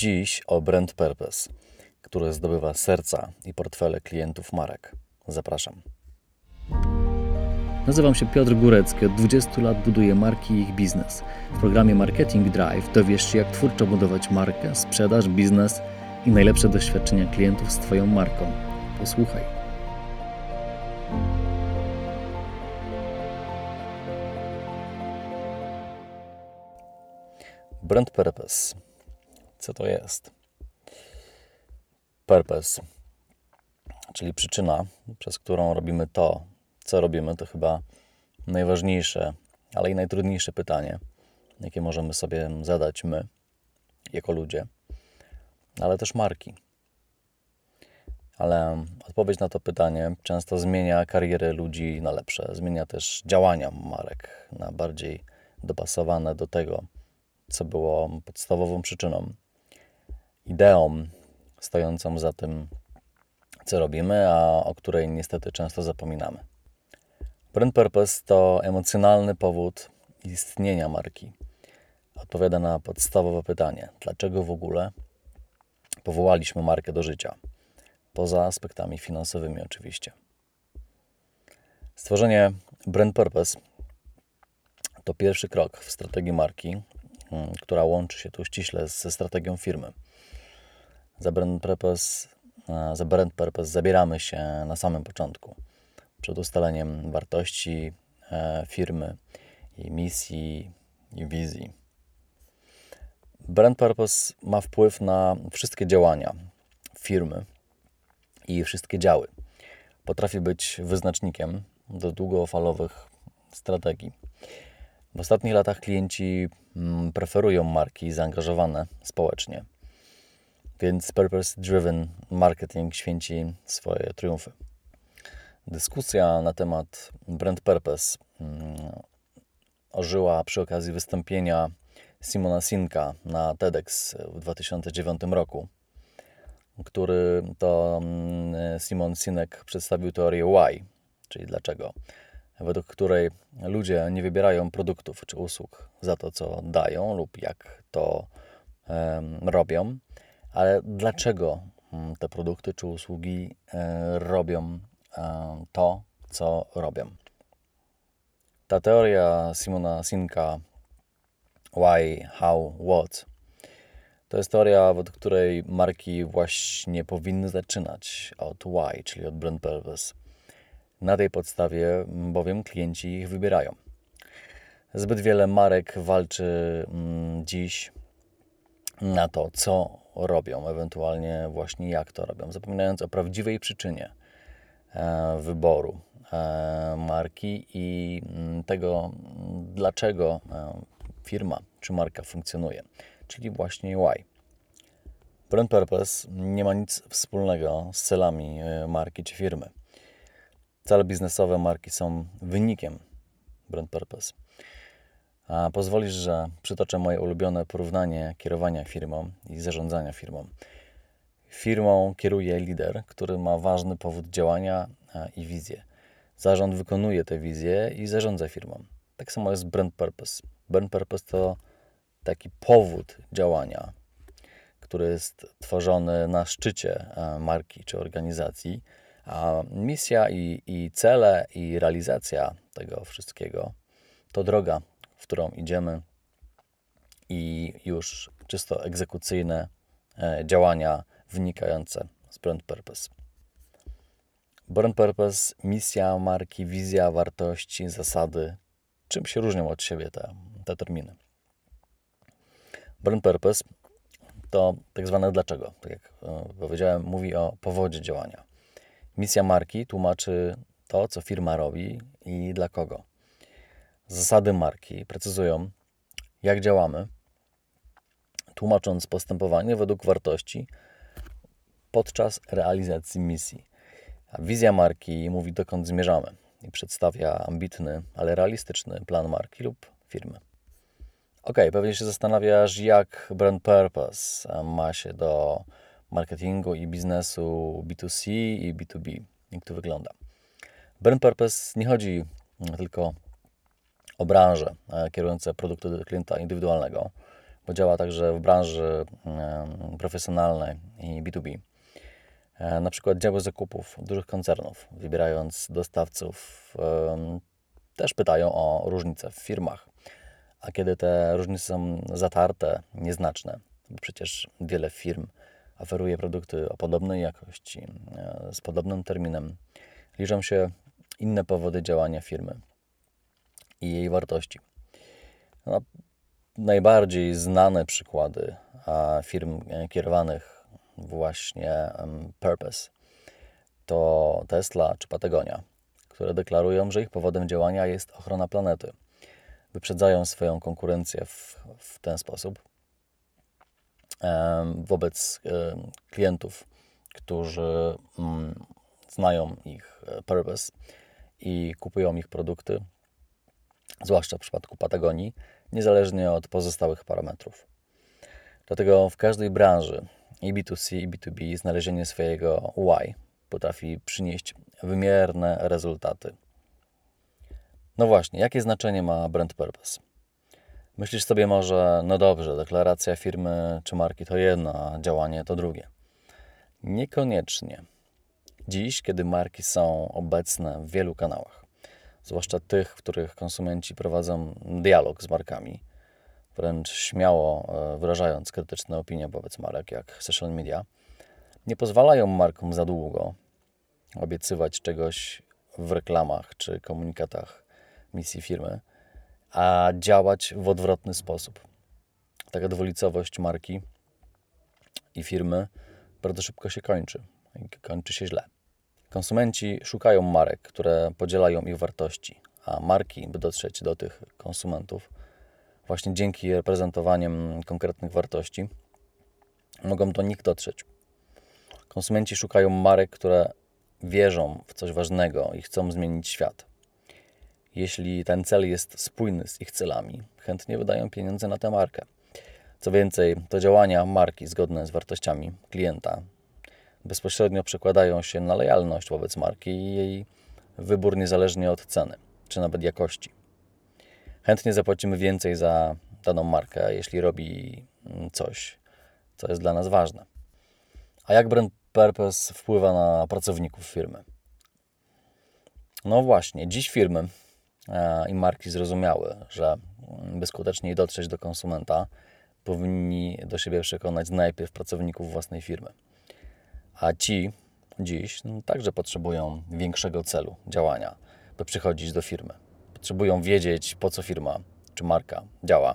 Dziś o brand purpose, który zdobywa serca i portfele klientów marek. Zapraszam. Nazywam się Piotr Górecki, od 20 lat buduję marki i ich biznes. W programie Marketing Drive dowiesz się, jak twórczo budować markę, sprzedaż, biznes i najlepsze doświadczenia klientów z Twoją marką. Posłuchaj. Brand purpose. Co to jest? Purpose, czyli przyczyna, przez którą robimy to, co robimy, to chyba najważniejsze, ale i najtrudniejsze pytanie, jakie możemy sobie zadać my, jako ludzie, ale też marki. Ale odpowiedź na to pytanie często zmienia karierę ludzi na lepsze, zmienia też działania marek na bardziej dopasowane do tego, co było podstawową przyczyną, ideą stojącą za tym, co robimy, a o której niestety często zapominamy. Brand purpose to emocjonalny powód istnienia marki. Odpowiada na podstawowe pytanie: dlaczego w ogóle powołaliśmy markę do życia? Poza aspektami finansowymi, oczywiście. Stworzenie brand purpose to pierwszy krok w strategii marki, mm, która łączy się tu ściśle ze strategią firmy. Za brand purpose, e, za brand purpose zabieramy się na samym początku przed ustaleniem wartości e, firmy, jej misji i wizji. Brand purpose ma wpływ na wszystkie działania firmy i wszystkie działy. Potrafi być wyznacznikiem do długofalowych strategii. W ostatnich latach klienci mm, preferują marki zaangażowane społecznie, więc purpose-driven marketing święci swoje triumfy. Dyskusja na temat brand purpose mm, ożyła przy okazji wystąpienia Simona Sinka na TEDx w 2009 roku, który to mm, Simon Sinek przedstawił teorię why, czyli dlaczego, według której ludzie nie wybierają produktów czy usług za to, co dają lub jak to um, robią, ale dlaczego mm, te produkty czy usługi e, robią E, to, co robią. Ta teoria Simona Sinka Why, How, What to jest teoria, według której marki właśnie powinny zaczynać od why, czyli od brand purpose. Na tej podstawie bowiem klienci ich wybierają. Zbyt wiele marek walczy mm, dziś na to, co robią, ewentualnie właśnie jak to robią, zapominając o prawdziwej przyczynie E, wyboru e, marki i mm, tego, dlaczego e, firma czy marka funkcjonuje, czyli właśnie why. Brand purpose nie ma nic wspólnego z celami marki czy firmy. Cele biznesowe marki są wynikiem brand purpose. Pozwolisz, że przytoczę moje ulubione porównanie kierowania firmą i zarządzania firmą. Firmą kieruje lider, który ma ważny powód działania i wizję. Zarząd wykonuje tę wizję i zarządza firmą. Tak samo jest brand purpose. Brand purpose to taki powód działania, który jest tworzony na szczycie marki czy organizacji, a misja i, i cele i realizacja tego wszystkiego to droga, w którą idziemy i już czysto egzekucyjne e, działania wynikające z brand purpose. Brand purpose, misja marki, wizja, wartości, zasady. Czym się różnią od siebie te, te terminy? Brand purpose to tak zwane dlaczego. Tak jak e, powiedziałem, mówi o powodzie działania. Misja marki tłumaczy to, co firma robi i dla kogo. Zasady marki precyzują, jak działamy, tłumacząc postępowanie według wartości, podczas realizacji misji. Wizja marki mówi, dokąd zmierzamy i przedstawia ambitny, ale realistyczny plan marki lub firmy. Ok, pewnie się zastanawiasz, jak brand purpose ma się do marketingu i biznesu B2C i B2B. Jak to wygląda? Brand purpose nie chodzi tylko o branże kierujące produkty do klienta indywidualnego, bo działa także w branży profesjonalnej i B2B. E, Na przykład działy zakupów dużych koncernów, wybierając dostawców, też pytają o różnice w firmach. A kiedy te różnice są zatarte, nieznaczne, bo przecież wiele firm oferuje produkty o podobnej jakości, e, z podobnym terminem, liczą się inne powody działania firmy i jej wartości. No, najbardziej znane przykłady firm e, kierowanych właśnie purpose to Tesla czy Patagonia, które deklarują, że ich powodem działania jest ochrona planety. Wyprzedzają swoją konkurencję w, w ten sposób wobec em, klientów, którzy mm, znają ich e, purpose i kupują ich produkty, zwłaszcza w przypadku Patagonii, niezależnie od pozostałych parametrów. Dlatego w każdej branży, i B2C, i B2B, znalezienie swojego why potrafi przynieść wymierne rezultaty. No właśnie, jakie znaczenie ma brand purpose? Myślisz sobie może, no dobrze, deklaracja firmy czy marki to jedno, a działanie to drugie. Niekoniecznie. Dziś, kiedy marki są obecne w wielu kanałach, zwłaszcza tych, w których konsumenci prowadzą dialog z markami, wręcz śmiało e, wyrażając krytyczne opinie wobec marek, jak social media, nie pozwalają markom za długo obiecywać czegoś w reklamach czy komunikatach misji firmy, a działać w odwrotny sposób. Taka dwulicowość marki i firmy bardzo szybko się kończy. Kończy się źle. Konsumenci szukają marek, które podzielają ich wartości, a marki, by dotrzeć do tych konsumentów, właśnie dzięki reprezentowaniem konkretnych wartości, mogą do nich dotrzeć. Konsumenci szukają marek, które wierzą w coś ważnego i chcą zmienić świat. Jeśli ten cel jest spójny z ich celami, chętnie wydają pieniądze na tę markę. Co więcej, to działania marki zgodne z wartościami klienta bezpośrednio przekładają się na lojalność wobec marki i jej wybór niezależnie od ceny czy nawet jakości. Chętnie zapłacimy więcej za daną markę, jeśli robi coś, co jest dla nas ważne. A jak brand purpose wpływa na pracowników firmy? No właśnie, dziś firmy e, i marki zrozumiały, że by skuteczniej dotrzeć do konsumenta, powinni do siebie przekonać najpierw pracowników własnej firmy. A ci dziś no, także potrzebują większego celu działania, by przychodzić do firmy. Potrzebują wiedzieć, po co firma czy marka działa,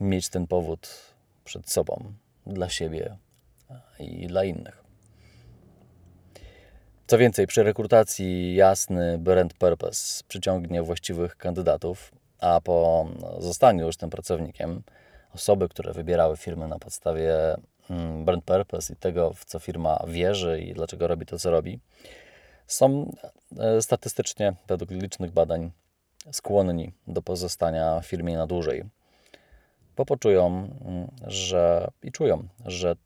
mieć ten powód przed sobą, dla siebie i dla innych. Co więcej, przy rekrutacji jasny brand purpose przyciągnie właściwych kandydatów, a po zostaniu już tym pracownikiem, osoby, które wybierały firmy na podstawie brand purpose i tego, w co firma wierzy i dlaczego robi to, co robi, są e, statystycznie, według licznych badań, skłonni do pozostania w firmie na dłużej, bo poczują, mm, że i czują, że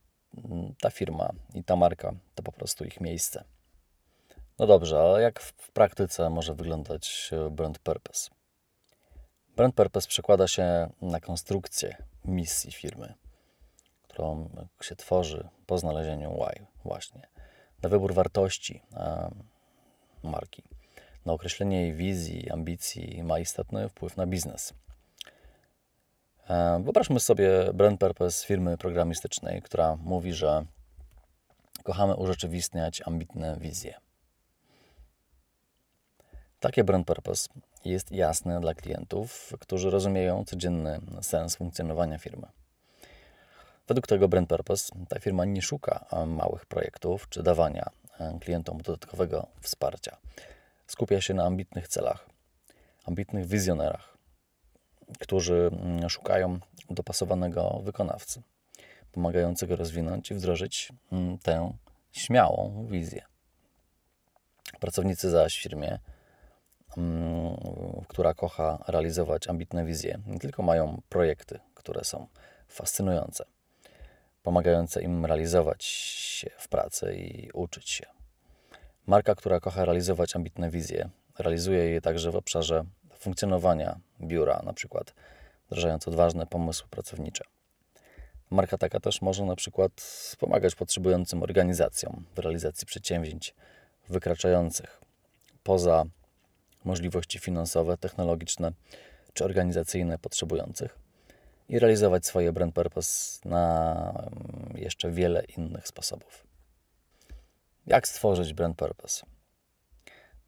mm, ta firma i ta marka to po prostu ich miejsce. No dobrze, ale jak w praktyce może wyglądać e, brand purpose? Brand purpose przekłada się na konstrukcję misji firmy, którą się tworzy po znalezieniu why, właśnie. Na wybór wartości marki, na określenie jej wizji, ambicji ma istotny wpływ na biznes. E, Wyobraźmy sobie brand purpose firmy programistycznej, która mówi, że kochamy urzeczywistniać ambitne wizje. Takie brand purpose jest jasne dla klientów, którzy rozumieją codzienny sens funkcjonowania firmy. Według tego brand purpose ta firma nie szuka e, małych projektów czy dawania e, klientom dodatkowego wsparcia. Skupia się na ambitnych celach, ambitnych wizjonerach, którzy mm, szukają dopasowanego wykonawcy, pomagającego rozwinąć i wdrożyć mm, tę śmiałą wizję. Pracownicy zaś w firmie mm, która kocha realizować ambitne wizje. Nie tylko mają projekty, które są fascynujące, pomagające im realizować się w pracy i uczyć się. Marka, która kocha realizować ambitne wizje, realizuje je także w obszarze funkcjonowania biura, na przykład wdrażając odważne pomysły pracownicze. Marka taka też może na przykład pomagać potrzebującym organizacjom w realizacji przedsięwzięć wykraczających poza możliwości finansowe, technologiczne czy organizacyjne potrzebujących i realizować swoje brand purpose na mm, jeszcze wiele innych sposobów. Jak stworzyć brand purpose?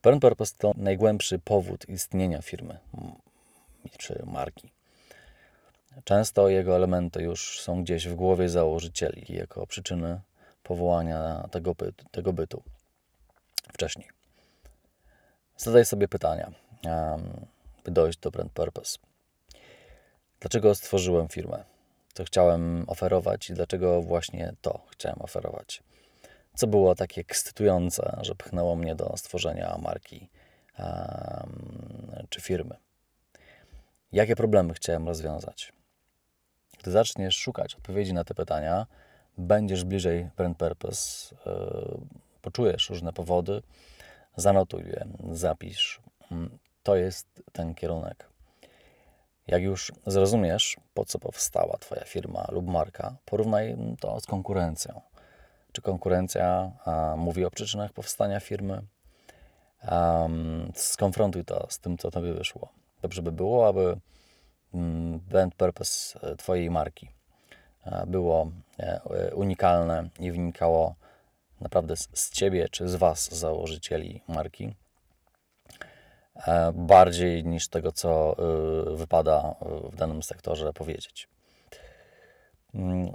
Brand purpose to najgłębszy powód istnienia firmy czy marki. Często jego elementy już są gdzieś w głowie założycieli jako przyczyny powołania tego bytu. Tego bytu wcześniej. Zadaj sobie pytania, by dojść do brand purpose. Dlaczego stworzyłem firmę? Co chciałem oferować i dlaczego właśnie to chciałem oferować? Co było takie ekscytujące, że pchnęło mnie do stworzenia marki um, czy firmy? Jakie problemy chciałem rozwiązać? Gdy zaczniesz szukać odpowiedzi na te pytania, będziesz bliżej brand purpose, yy, poczujesz różne powody, zanotuj je, zapisz. To jest ten kierunek. Jak już zrozumiesz, po co powstała Twoja firma lub marka, porównaj to z konkurencją. Czy konkurencja a, mówi o przyczynach powstania firmy? Skonfrontuj to z tym, co Tobie wyszło. Dobrze by było, aby mm, brand purpose e, Twojej marki e, było e, unikalne i wynikało naprawdę z, Ciebie czy z Was, założycieli marki bardziej niż tego, co e, wypada w danym sektorze powiedzieć. Mm,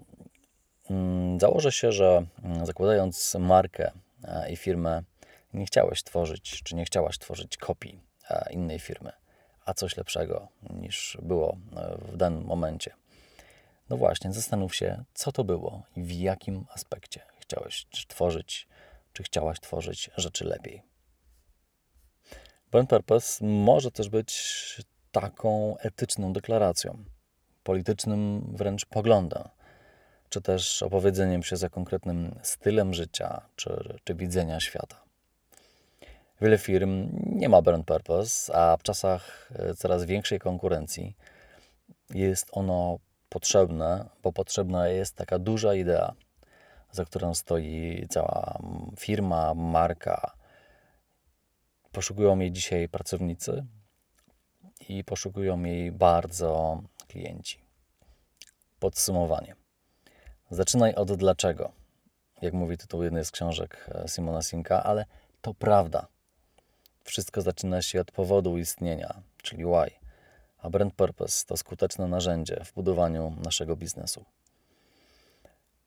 mm, założę się, że mm, zakładając markę e, i firmę, nie chciałeś tworzyć, czy nie chciałaś tworzyć kopii innej firmy, a coś lepszego niż było w danym momencie. No właśnie, zastanów się, co to było i w jakim aspekcie chciałeś tworzyć, czy chciałaś tworzyć rzeczy lepiej. Brand Purpose może też być taką etyczną deklaracją, politycznym wręcz poglądem, czy też opowiedzeniem się za konkretnym stylem życia, czy, czy widzenia świata. Wiele firm nie ma brand purpose, a w czasach e, coraz większej konkurencji jest ono potrzebne, bo potrzebna jest taka duża idea, za którą stoi cała firma, marka, Poszukują jej dzisiaj pracownicy i poszukują jej bardzo klienci. Podsumowanie. Zaczynaj od dlaczego, jak mówi tytuł jednej z książek e, Simona Sinka, ale to prawda. Wszystko zaczyna się od powodu istnienia, czyli why, a brand purpose to skuteczne narzędzie w budowaniu naszego biznesu.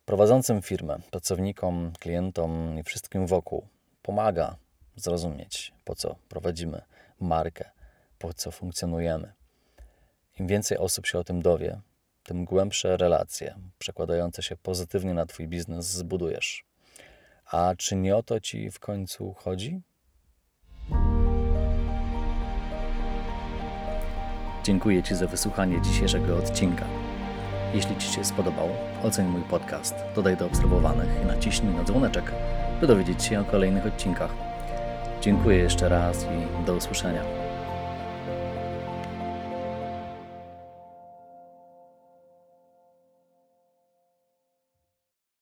Prowadzącym firmę, pracownikom, klientom i wszystkim wokół pomaga zrozumieć, po co prowadzimy markę, po co funkcjonujemy. Im więcej osób się o tym dowie, tym głębsze relacje przekładające się pozytywnie na Twój biznes zbudujesz. A czy nie o to Ci w końcu chodzi? Dziękuję Ci za wysłuchanie dzisiejszego odcinka. Jeśli Ci się spodobał, oceń mój podcast, dodaj do obserwowanych i naciśnij na dzwoneczek, by dowiedzieć się o kolejnych odcinkach. Dziękuję jeszcze raz i do usłyszenia.